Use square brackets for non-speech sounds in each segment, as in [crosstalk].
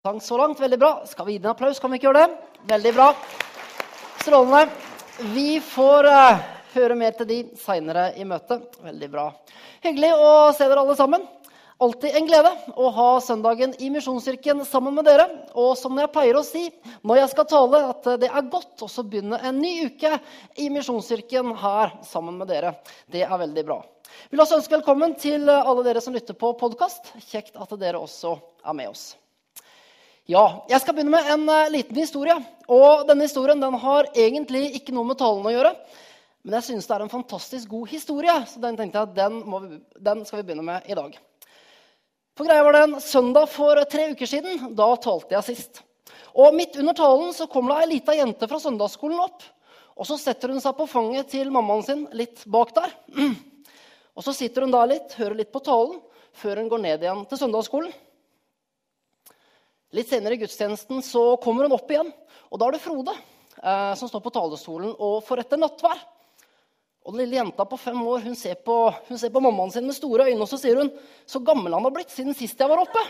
Sang så langt. Veldig bra. Skal vi gi en applaus? Kan vi ikke gjøre det? Veldig bra. Strålende. Vi får uh, høre mer til de seinere i møtet. Veldig bra. Hyggelig å se dere alle sammen. Alltid en glede å ha søndagen i Misjonskirken sammen med dere. Og som jeg pleier å si når jeg skal tale, at det er godt å begynne en ny uke i Misjonskirken her sammen med dere. Det er veldig bra. Vi vil også ønske velkommen til alle dere som lytter på podkast. Kjekt at dere også er med oss. Ja, jeg skal begynne med en uh, liten historie. Og denne historien den har egentlig ikke noe med talen å gjøre. Men jeg synes det er en fantastisk god historie, så den tenkte jeg den, vi, den skal vi begynne med i dag. For greia var det en søndag for tre uker siden. Da talte jeg sist. Og midt under talen så kommer det ei lita jente fra søndagsskolen opp. Og så setter hun seg på fanget til mammaen sin litt bak der. [clears throat] Og så sitter hun der litt, hører litt på talen, før hun går ned igjen til søndagsskolen. Litt senere i gudstjenesten så kommer hun opp igjen, og da er det Frode eh, som står på talerstolen og får etter nattvær. Og den lille jenta på fem år hun ser på, hun ser på mammaen sin med store øyne, og så sier hun så gammel han har blitt siden sist jeg var oppe.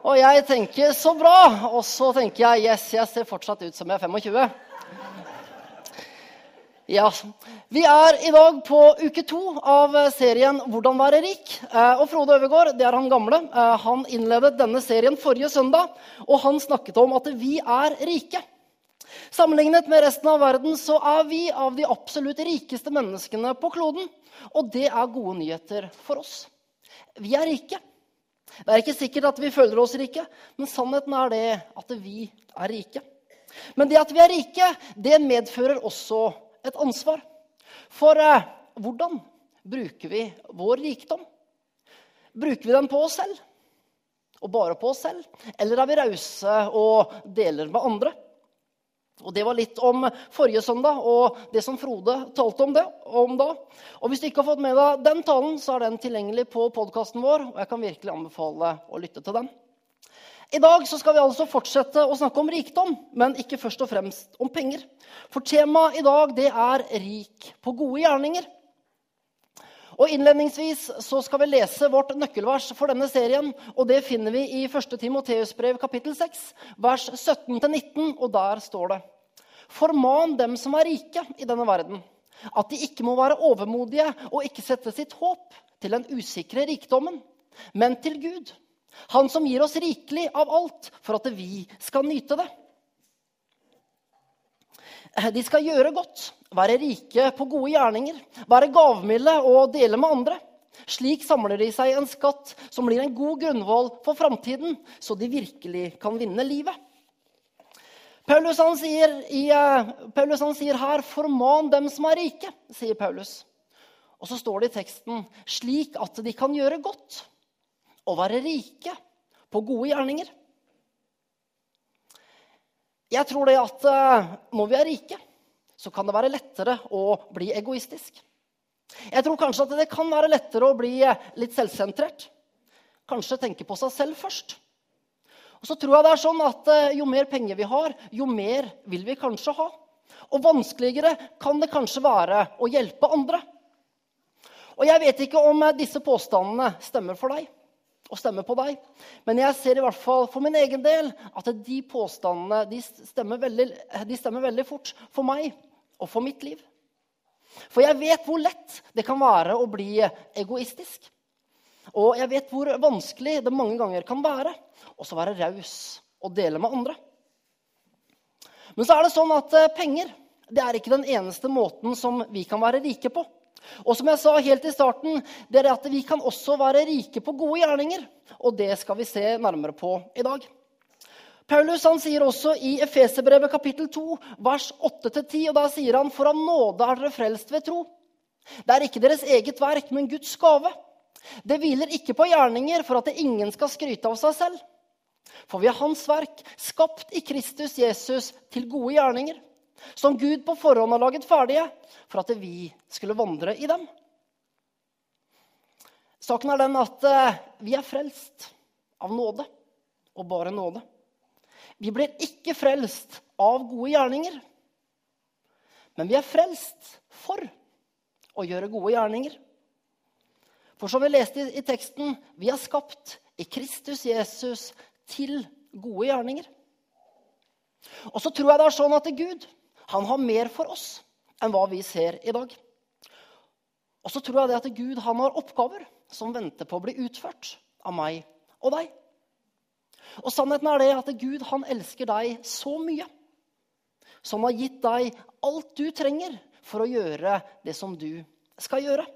Og jeg tenker så bra. Og så tenker jeg yes, jeg ser fortsatt ut som jeg er 25. Ja, Vi er i dag på uke to av serien 'Hvordan være rik'. Eh, og Frode Øvergaard, det er han gamle. Eh, han innledet denne serien forrige søndag, og han snakket om at vi er rike. Sammenlignet med resten av verden så er vi av de absolutt rikeste menneskene på kloden. Og det er gode nyheter for oss. Vi er rike. Det er ikke sikkert at vi føler oss rike, men sannheten er det at vi er rike. Men det at vi er rike, det medfører også et ansvar. For eh, hvordan bruker vi vår rikdom? Bruker vi den på oss selv? Og bare på oss selv? Eller er vi rause og deler med andre? Og Det var litt om forrige søndag og det som Frode talte om, det, om da. Og Hvis du ikke har fått med deg den talen, så er den tilgjengelig på podkasten vår. og jeg kan virkelig anbefale å lytte til den. I dag skal vi altså fortsette å snakke om rikdom, men ikke først og fremst om penger. For temaet i dag det er 'rik på gode gjerninger'. Og Innledningsvis så skal vi lese vårt nøkkelvers for denne serien. og Det finner vi i 1. Timoteus brev kapittel 6, vers 17-19. og Der står det Forman dem som er rike i denne verden, at de ikke må være overmodige og ikke sette sitt håp til den usikre rikdommen, men til Gud han som gir oss rikelig av alt for at vi skal nyte det. De skal gjøre godt, være rike på gode gjerninger, være gavmilde og dele med andre. Slik samler de seg en skatt som blir en god grunnvoll for framtiden, så de virkelig kan vinne livet. Paulus han sier, i, uh, Paulus han sier her 'forman dem som er rike', sier Paulus. Og så står det i teksten 'slik at de kan gjøre godt' å være rike på gode gjerninger. Jeg tror det at eh, når vi er rike, så kan det være lettere å bli egoistisk. Jeg tror kanskje at det kan være lettere å bli eh, litt selvsentrert. Kanskje tenke på seg selv først. Og så tror jeg det er sånn at eh, Jo mer penger vi har, jo mer vil vi kanskje ha. Og vanskeligere kan det kanskje være å hjelpe andre. Og Jeg vet ikke om disse påstandene stemmer for deg og stemme på deg. Men jeg ser i hvert fall for min egen del at de påstandene de stemmer, veldig, de stemmer veldig fort for meg og for mitt liv. For jeg vet hvor lett det kan være å bli egoistisk. Og jeg vet hvor vanskelig det mange ganger kan være å være raus og dele med andre. Men så er det sånn at eh, penger det er ikke den eneste måten som vi kan være rike på. Og som jeg sa helt i starten, det er at vi kan også være rike på gode gjerninger. Og det skal vi se nærmere på i dag. Paulus han sier også i Efeserbrevet kapittel 2, vers 8-10, og der sier han for av nåde er dere frelst ved tro. Det er ikke deres eget verk, men Guds gave. Det hviler ikke på gjerninger for at ingen skal skryte av seg selv. For vi er Hans verk, skapt i Kristus Jesus til gode gjerninger som Gud på forhånd har laget ferdige for at vi skulle vandre i dem. Saken er den at eh, vi er frelst av nåde, og bare nåde. Vi blir ikke frelst av gode gjerninger, men vi er frelst for å gjøre gode gjerninger. For som vi leste i, teksten, vi er skapt i Kristus Jesus til gode gjerninger. Og så tror jeg det er sånn at Gud han har mer for oss enn hva vi ser i dag. Og så tror jeg det at Gud han har oppgaver som venter på å bli utført av meg og deg. Og sannheten er det at Gud han elsker deg så mye. Han har gitt deg alt du trenger for å gjøre det som du skal gjøre.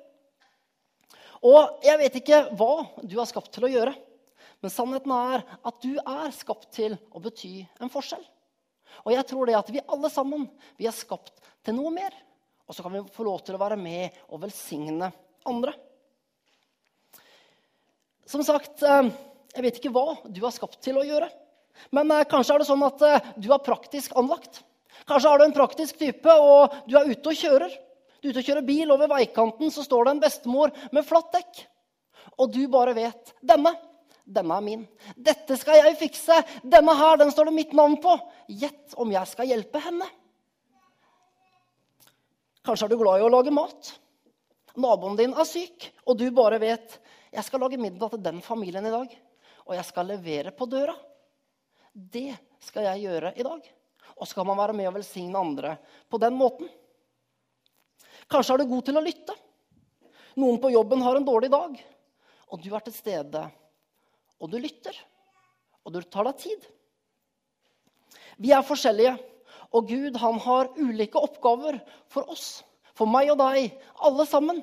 Og jeg vet ikke hva du er skapt til å gjøre, men sannheten er at du er skapt til å bety en forskjell. Og jeg tror det at vi alle sammen vi er skapt til noe mer. Og så kan vi få lov til å være med og velsigne andre. Som sagt, eh, jeg vet ikke hva du er skapt til å gjøre. Men eh, kanskje er det sånn at eh, du er praktisk anlagt. Kanskje er du en praktisk type, og du er ute og kjører. Du er ute og kjører bil, og ved veikanten så står det en bestemor med flatt dekk. Og du bare vet denne. Denne er min. Dette skal jeg fikse. Denne her, den står det mitt navn på. Gjett om jeg skal hjelpe henne. Kanskje er du glad i å lage mat. Naboen din er syk, og du bare vet jeg skal lage middag til den familien i dag. Og jeg skal levere på døra. Det skal jeg gjøre i dag. Og så kan man være med og velsigne andre på den måten. Kanskje er du god til å lytte. Noen på jobben har en dårlig dag, og du er til stede, og du lytter, og du tar deg tid. Vi er forskjellige, og Gud han har ulike oppgaver for oss, for meg og deg, alle sammen,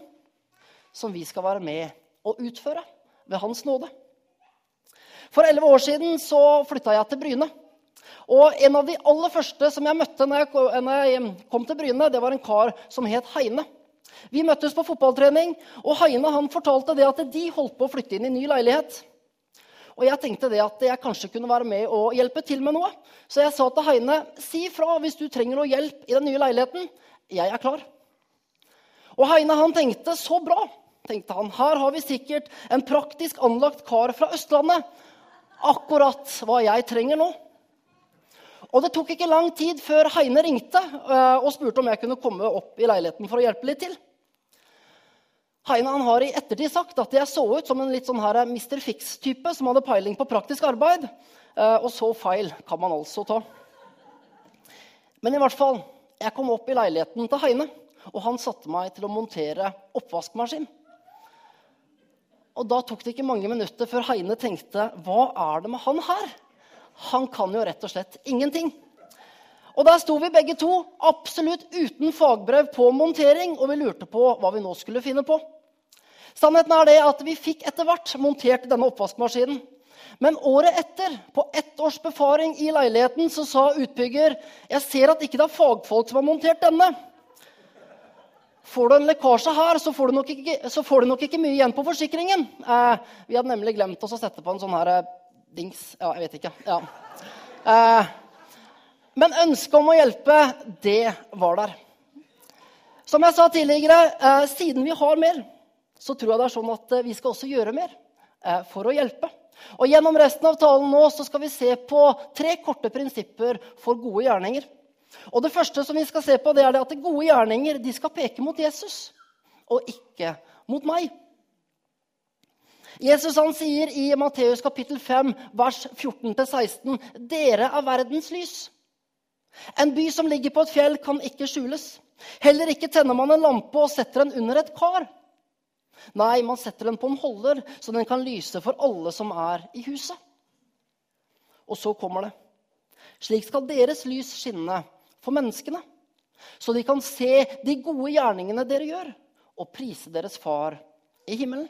som vi skal være med og utføre ved Hans nåde. For elleve år siden så flytta jeg til Bryne. Og en av de aller første som jeg møtte når jeg kom til Bryne, det var en kar som het Heine. Vi møttes på fotballtrening, og Heine han fortalte det at de holdt på å flytte inn i ny leilighet. Og jeg tenkte det at jeg kanskje kunne være med og hjelpe til med noe. Så jeg sa til Heine si fra hvis du trenger noe hjelp i den nye leiligheten. Jeg er klar. Og Heine han tenkte så bra. tenkte han, Her har vi sikkert en praktisk anlagt kar fra Østlandet. Akkurat hva jeg trenger nå. Og det tok ikke lang tid før Heine ringte eh, og spurte om jeg kunne komme opp i leiligheten for å hjelpe litt til. Heine har i ettertid sagt at jeg så ut som en litt sånn her Mr. Fix-type som hadde peiling på praktisk arbeid. Eh, og så feil kan man altså ta. Men i hvert fall, jeg kom opp i leiligheten til Heine, og han satte meg til å montere oppvaskmaskin. Og da tok det ikke mange minutter før Heine tenkte hva er det med han her? Han kan jo rett og slett ingenting. Og der sto vi begge to absolutt uten fagbrev på montering, og vi lurte på hva vi nå skulle finne på. Sannheten er det at vi fikk etter hvert montert denne oppvaskmaskinen. Men året etter, på ett års befaring i leiligheten, så sa utbygger jeg ser at ikke det er fagfolk som har montert denne. Får du en lekkasje her, så får du nok ikke, du nok ikke mye igjen på forsikringen. Eh, vi hadde nemlig glemt oss å sette på en sånn her eh, Dings Ja, jeg vet ikke. Ja. Eh, men ønsket om å hjelpe, det var der. Som jeg sa tidligere, eh, siden vi har mer, så tror jeg det er sånn at eh, vi skal også gjøre mer eh, for å hjelpe. Og Gjennom resten av talen nå så skal vi se på tre korte prinsipper for gode gjerninger. Og Det første som vi skal se på, det er det at gode gjerninger de skal peke mot Jesus, og ikke mot meg. Jesus han sier i Matteus kapittel 5, vers 14-16.: Dere er verdens lys. En by som ligger på et fjell, kan ikke skjules. Heller ikke tenner man en lampe og setter den under et kar. Nei, man setter den på en holder, så den kan lyse for alle som er i huset. Og så kommer det. Slik skal deres lys skinne for menneskene, så de kan se de gode gjerningene dere gjør, og prise deres far i himmelen.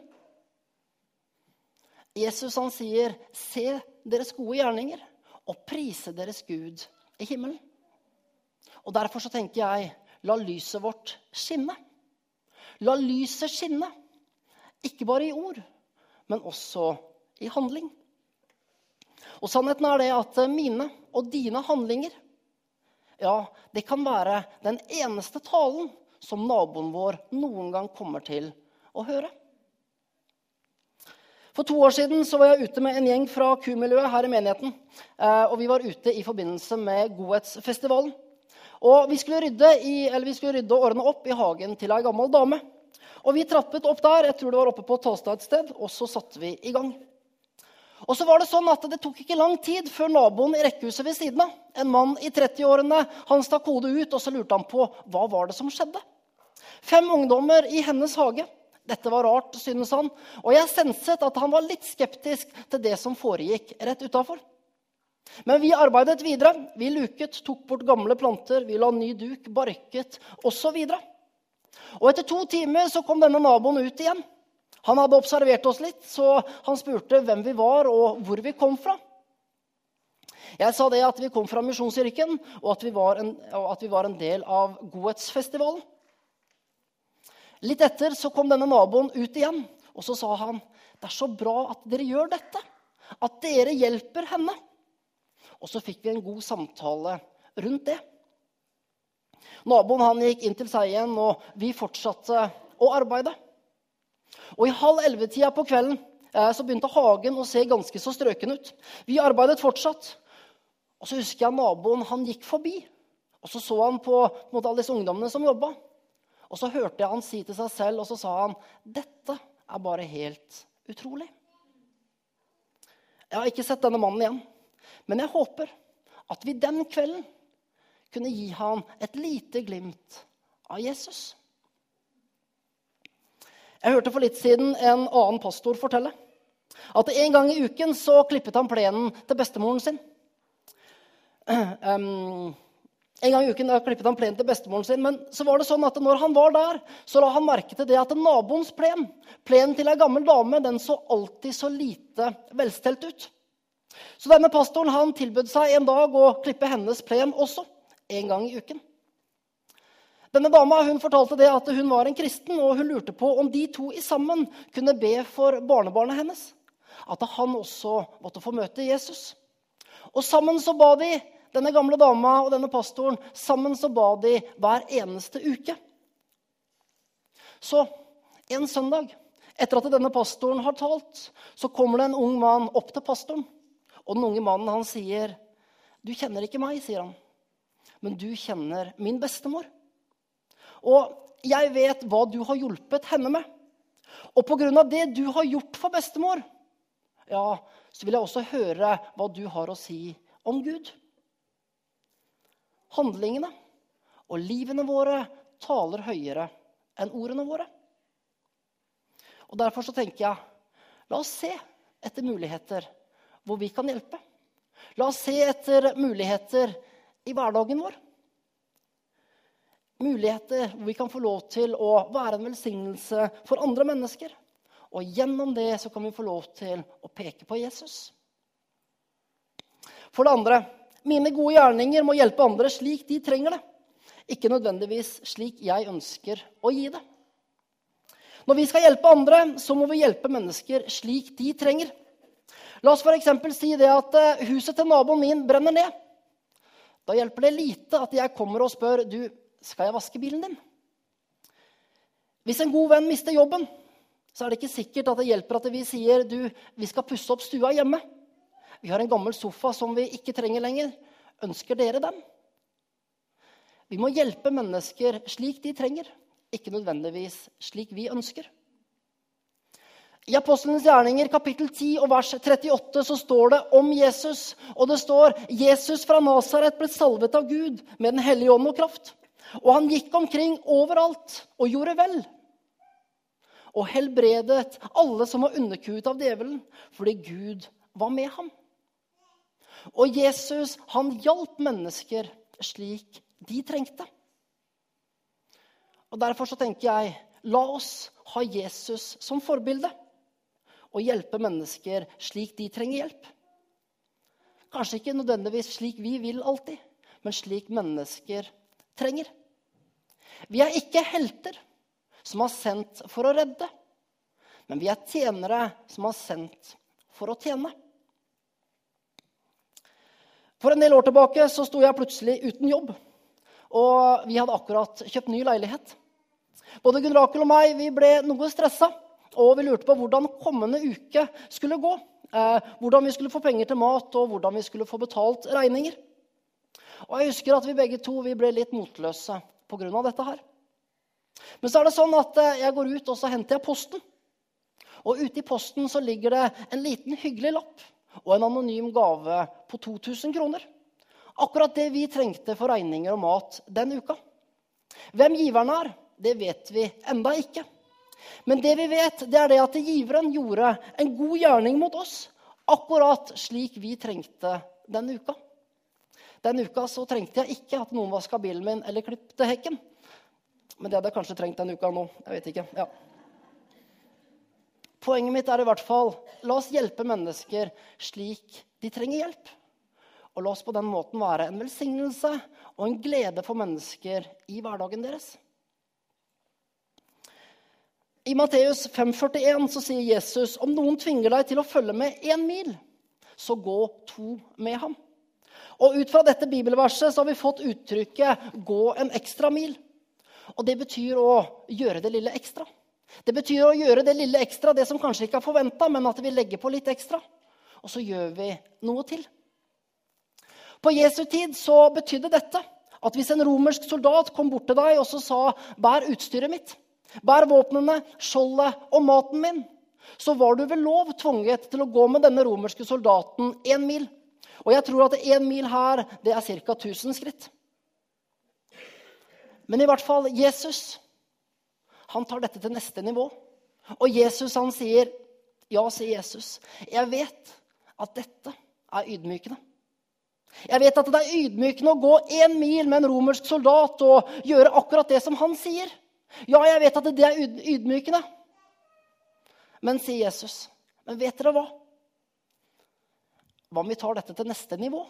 Jesus han sier, 'Se deres gode gjerninger og prise deres Gud i himmelen'. Og Derfor så tenker jeg, la lyset vårt skinne. La lyset skinne. Ikke bare i ord, men også i handling. Og sannheten er det at mine og dine handlinger ja, det kan være den eneste talen som naboen vår noen gang kommer til å høre. For to år siden så var jeg ute med en gjeng fra Q-miljøet her i menigheten. Eh, og vi var ute i forbindelse med Godhetsfestivalen. Og vi skulle, rydde i, vi skulle rydde og opp i hagen til ei gammel dame. Og vi trappet opp der. Jeg tror det var oppe på Tåstad et sted. Og så satte vi i gang. Og så var Det sånn at det tok ikke lang tid før naboen i rekkehuset ved siden av, en mann i 30-årene, han stakk hodet ut og så lurte han på hva var det som skjedde. Fem ungdommer i hennes hage. Dette var rart, synes han, og jeg senset at han var litt skeptisk til det som foregikk rett utafor. Men vi arbeidet videre. Vi luket, tok bort gamle planter, vi la ny duk, barket osv. Og, og etter to timer så kom denne naboen ut igjen. Han hadde observert oss litt, så han spurte hvem vi var, og hvor vi kom fra. Jeg sa det at vi kom fra Misjonskirken, og at vi, en, og at vi var en del av Godhetsfestivalen. Litt etter så kom denne naboen ut igjen, og så sa han det er så bra at dere gjør dette. At dere hjelper henne. Og så fikk vi en god samtale rundt det. Naboen han gikk inn til seg igjen, og vi fortsatte å arbeide. Og I halv elleve-tida på kvelden eh, så begynte hagen å se ganske så strøken ut. Vi arbeidet fortsatt. Og så husker jeg naboen han gikk forbi. Og så så han på, på måte, alle disse ungdommene som jobba. Og så hørte jeg han si til seg selv, og så sa han, 'Dette er bare helt utrolig'. Jeg har ikke sett denne mannen igjen, men jeg håper at vi den kvelden kunne gi han et lite glimt av Jesus. Jeg hørte for litt siden en annen pastor fortelle at en gang i uken så klippet han plenen til bestemoren sin. Um, en gang i uken klippet han plenen til bestemoren sin, men så var det sånn at når han var der, så la han merke til det at naboens plen, plenen til ei gammel dame, den så alltid så lite velstelt ut. Så denne pastoren han tilbød seg en dag å klippe hennes plen også, en gang i uken. Denne dama hun fortalte det at hun var en kristen, og hun lurte på om de to i sammen kunne be for barnebarnet hennes. At han også måtte få møte Jesus. Og sammen så ba de denne gamle dama og denne pastoren sammen så ba de hver eneste uke. Så en søndag, etter at denne pastoren har talt, så kommer det en ung mann opp til pastoren. Og den unge mannen han sier, 'Du kjenner ikke meg', sier han. 'Men du kjenner min bestemor.' Og jeg vet hva du har hjulpet henne med. Og pga. det du har gjort for bestemor, ja, så vil jeg også høre hva du har å si om Gud handlingene og livene våre taler høyere enn ordene våre. Og Derfor så tenker jeg la oss se etter muligheter hvor vi kan hjelpe. La oss se etter muligheter i hverdagen vår. Muligheter hvor vi kan få lov til å være en velsignelse for andre mennesker. Og gjennom det så kan vi få lov til å peke på Jesus. For det andre mine gode gjerninger må hjelpe andre slik de trenger det, ikke nødvendigvis slik jeg ønsker å gi det. Når vi skal hjelpe andre, så må vi hjelpe mennesker slik de trenger. La oss f.eks. si det at eh, huset til naboen min brenner ned. Da hjelper det lite at jeg kommer og spør du, skal jeg vaske bilen din. Hvis en god venn mister jobben, så er det ikke sikkert at det hjelper at vi sier du, vi skal pusse opp stua hjemme. Vi har en gammel sofa som vi ikke trenger lenger. Ønsker dere den? Vi må hjelpe mennesker slik de trenger, ikke nødvendigvis slik vi ønsker. I Apostlenes gjerninger kapittel 10 og vers 38 så står det om Jesus. Og det står Jesus fra Nasaret ble salvet av Gud med Den hellige ånd og kraft. Og han gikk omkring overalt og gjorde vel. Og helbredet alle som var underkuet av djevelen, fordi Gud var med ham. Og Jesus han hjalp mennesker slik de trengte. Og Derfor så tenker jeg la oss ha Jesus som forbilde og hjelpe mennesker slik de trenger hjelp. Kanskje ikke nødvendigvis slik vi vil alltid, men slik mennesker trenger. Vi er ikke helter som har sendt for å redde, men vi er tjenere som har sendt for å tjene. For en del år tilbake så sto jeg plutselig uten jobb. Og vi hadde akkurat kjøpt ny leilighet. Både Gunn Rakel og meg vi ble noe stressa. Og vi lurte på hvordan kommende uke skulle gå. Eh, hvordan vi skulle få penger til mat, og hvordan vi skulle få betalt regninger. Og jeg husker at vi begge to vi ble litt motløse pga. dette her. Men så er det sånn at eh, jeg går ut og så henter jeg posten. Og ute i posten så ligger det en liten hyggelig lapp og en anonym gave på 2000 kroner. Akkurat det vi trengte for regninger og mat den uka. Hvem giveren er, det vet vi enda ikke. Men det vi vet, det er det at giveren gjorde en god gjerning mot oss, akkurat slik vi trengte den uka. Den uka så trengte jeg ikke at noen vaska bilen min eller klipte hekken. Men det hadde jeg kanskje trengt den uka nå. Jeg vet ikke. Ja. Poenget mitt er i hvert fall la oss hjelpe mennesker slik de trenger hjelp. Og la oss på den måten være en velsignelse og en glede for mennesker i hverdagen deres. I Matteus 5,41 så sier Jesus om noen tvinger deg til å følge med én mil, så gå to med ham. Og Ut fra dette bibelverset så har vi fått uttrykket 'gå en ekstra mil'. Og Det betyr å gjøre det lille ekstra. Det betyr å gjøre det lille ekstra, det som kanskje ikke er forventa, men at vi legger på litt ekstra. Og så gjør vi noe til. På Jesu tid så betydde dette at hvis en romersk soldat kom bort til deg og så sa 'bær utstyret mitt', 'bær våpnene, skjoldet og maten min', så var du ved lov tvunget til å gå med denne romerske soldaten én mil. Og jeg tror at én mil her, det er ca. 1000 skritt. Men i hvert fall Jesus han tar dette til neste nivå. Og Jesus han sier, 'Ja', sier Jesus. 'Jeg vet at dette er ydmykende'. Jeg vet at det er ydmykende å gå én mil med en romersk soldat og gjøre akkurat det som han sier. Ja, jeg vet at det er ydmykende. Men, sier Jesus, men vet dere hva? Hva om vi tar dette til neste nivå?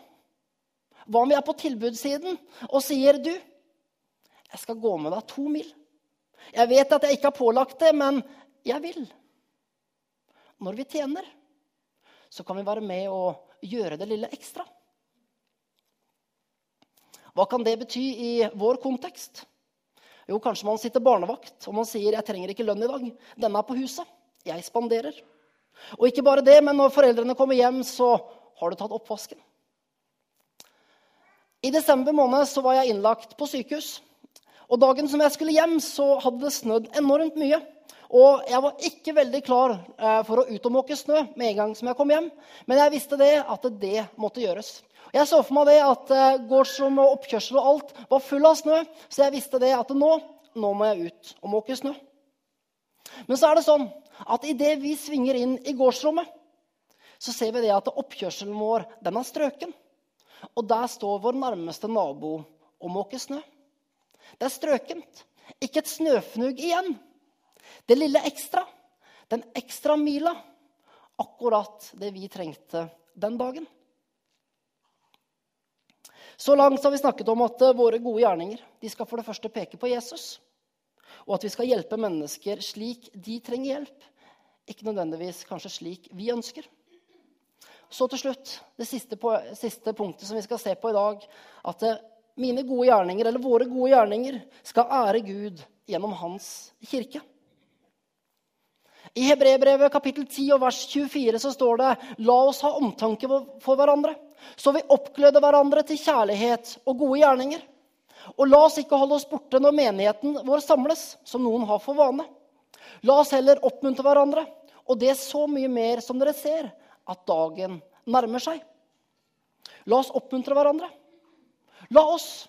Hva om vi er på tilbudssiden og sier, du, jeg skal gå med deg to mil. Jeg vet at jeg ikke har pålagt det, men jeg vil. Når vi tjener, så kan vi være med og gjøre det lille ekstra. Hva kan det bety i vår kontekst? Jo, kanskje man sitter barnevakt og man sier 'jeg trenger ikke lønn i dag'. Denne er på huset. Jeg spanderer. Og ikke bare det, men når foreldrene kommer hjem, så har du tatt oppvasken. I desember måned så var jeg innlagt på sykehus. Og dagen som jeg skulle hjem, så hadde det snødd enormt mye. Og jeg var ikke veldig klar eh, for å ut og måke snø med en gang som jeg kom hjem. Men jeg visste det at det måtte gjøres. Jeg så for meg det at eh, gårdsrom og oppkjørsel og alt var full av snø. Så jeg visste det at nå, nå må jeg ut og måke snø. Men så er det sånn at idet vi svinger inn i gårdsrommet, så ser vi det at oppkjørselen vår den er strøken. Og der står vår nærmeste nabo og måker snø. Det er strøkent. Ikke et snøfnugg igjen. Det lille ekstra, den ekstra mila. Akkurat det vi trengte den dagen. Så langt har vi snakket om at eh, våre gode gjerninger de skal for det første peke på Jesus. Og at vi skal hjelpe mennesker slik de trenger hjelp. Ikke nødvendigvis kanskje slik vi ønsker. Så til slutt det siste, siste punktet som vi skal se på i dag. At eh, mine gode gjerninger, eller våre gode gjerninger, skal ære Gud gjennom hans kirke. I Hebrebrevet kapittel 10 og vers 24 så står det La oss ha omtanke for hverandre, så vi oppgløder hverandre til kjærlighet og gode gjerninger. Og la oss ikke holde oss borte når menigheten vår samles, som noen har for vane. La oss heller oppmuntre hverandre, og det er så mye mer som dere ser at dagen nærmer seg. La oss oppmuntre hverandre. La oss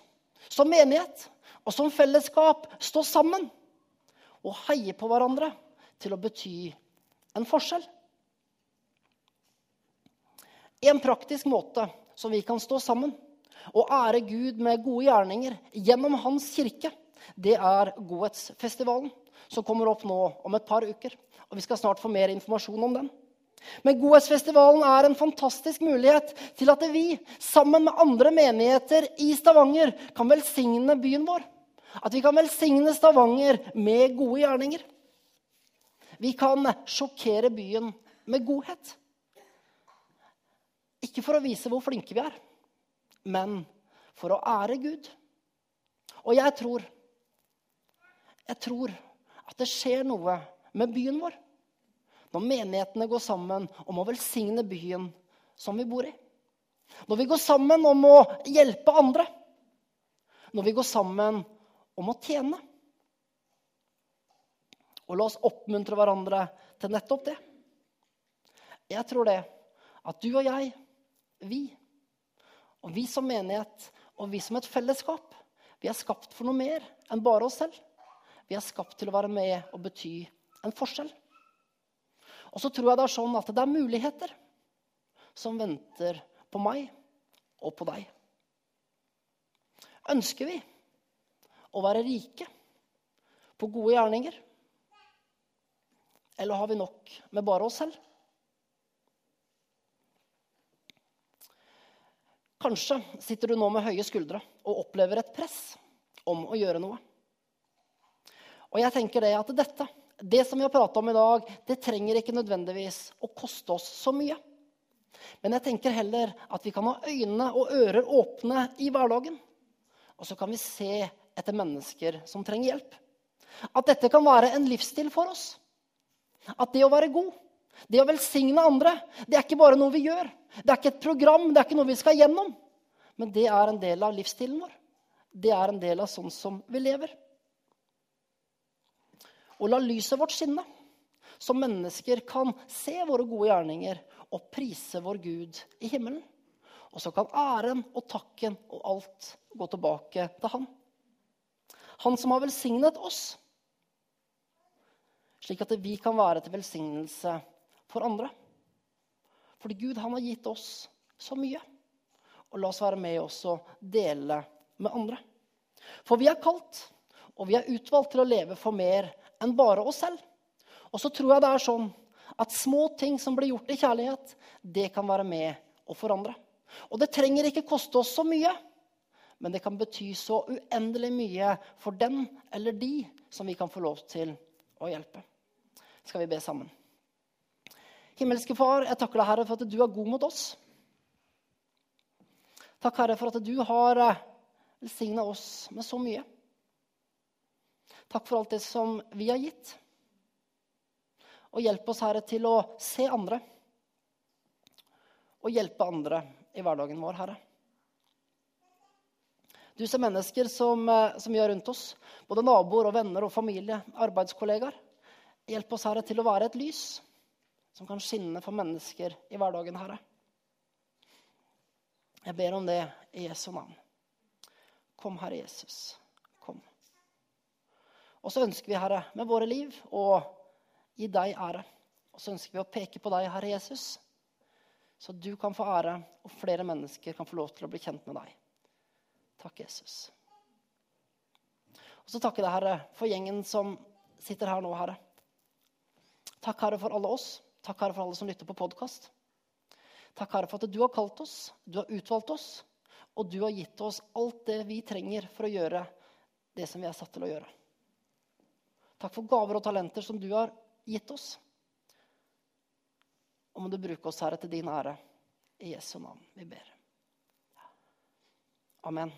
som menighet og som fellesskap stå sammen og heie på hverandre til å bety en forskjell. En praktisk måte som vi kan stå sammen og ære Gud med gode gjerninger gjennom Hans kirke, det er Godhetsfestivalen, som kommer opp nå om et par uker. Og Vi skal snart få mer informasjon om den. Men Godhetsfestivalen er en fantastisk mulighet til at vi sammen med andre menigheter i Stavanger kan velsigne byen vår. At vi kan velsigne Stavanger med gode gjerninger. Vi kan sjokkere byen med godhet. Ikke for å vise hvor flinke vi er, men for å ære Gud. Og jeg tror Jeg tror at det skjer noe med byen vår når menighetene går sammen om å velsigne byen som vi bor i. Når vi går sammen om å hjelpe andre. Når vi går sammen om å tjene. Og la oss oppmuntre hverandre til nettopp det. Jeg tror det at du og jeg, vi, og vi som menighet og vi som et fellesskap, vi er skapt for noe mer enn bare oss selv. Vi er skapt til å være med og bety en forskjell. Og så tror jeg det er sånn at det er muligheter som venter på meg og på deg. Ønsker vi å være rike på gode gjerninger? Eller har vi nok med bare oss selv? Kanskje sitter du nå med høye skuldre og opplever et press om å gjøre noe. Og jeg tenker det at dette, det som vi har prata om i dag, det trenger ikke nødvendigvis å koste oss så mye. Men jeg tenker heller at vi kan ha øyne og ører åpne i hverdagen. Og så kan vi se etter mennesker som trenger hjelp. At dette kan være en livsstil for oss. At det å være god, det å velsigne andre, det er ikke bare noe vi gjør. Det er ikke et program, det er ikke noe vi skal gjennom. Men det er en del av livsstilen vår. Det er en del av sånn som vi lever. Og la lyset vårt skinne, så mennesker kan se våre gode gjerninger og prise vår Gud i himmelen. Og så kan æren og takken og alt gå tilbake til Han. Han som har velsignet oss, slik at vi kan være til velsignelse for andre. Fordi Gud han har gitt oss så mye. Og la oss være med oss og dele med andre. For vi er kalt, og vi er utvalgt til å leve for mer enn bare oss selv. Og så tror jeg det er sånn at små ting som blir gjort i kjærlighet, det kan være med å forandre. Og det trenger ikke koste oss så mye, men det kan bety så uendelig mye for den eller de som vi kan få lov til å hjelpe. Skal vi be sammen? Himmelske Far, jeg takker deg, Herre, for at du er god mot oss. Takk, Herre, for at du har eh, velsigna oss med så mye. Takk for alt det som vi har gitt. Og hjelp oss, Herre, til å se andre. Og hjelpe andre i hverdagen vår, Herre. Du ser mennesker som, eh, som vi har rundt oss, både naboer og venner og familie, arbeidskollegaer. Hjelp oss, Herre, til å være et lys som kan skinne for mennesker i hverdagen, Herre. Jeg ber om det i Jesu navn. Kom, Herre Jesus. Kom. Og så ønsker vi, Herre, med våre liv å gi deg ære. Og så ønsker vi å peke på deg, Herre Jesus, så du kan få ære, og flere mennesker kan få lov til å bli kjent med deg. Takk, Jesus. Og så takker jeg deg, Herre, for gjengen som sitter her nå, Herre. Takk, Herre, for alle oss. Takk, Herre, for alle som lytter på podkast. Takk, Herre, for at du har kalt oss, du har utvalgt oss, og du har gitt oss alt det vi trenger for å gjøre det som vi er satt til å gjøre. Takk for gaver og talenter som du har gitt oss. Og må du bruke oss, Herre, til din ære. I Jesu navn vi ber. Amen.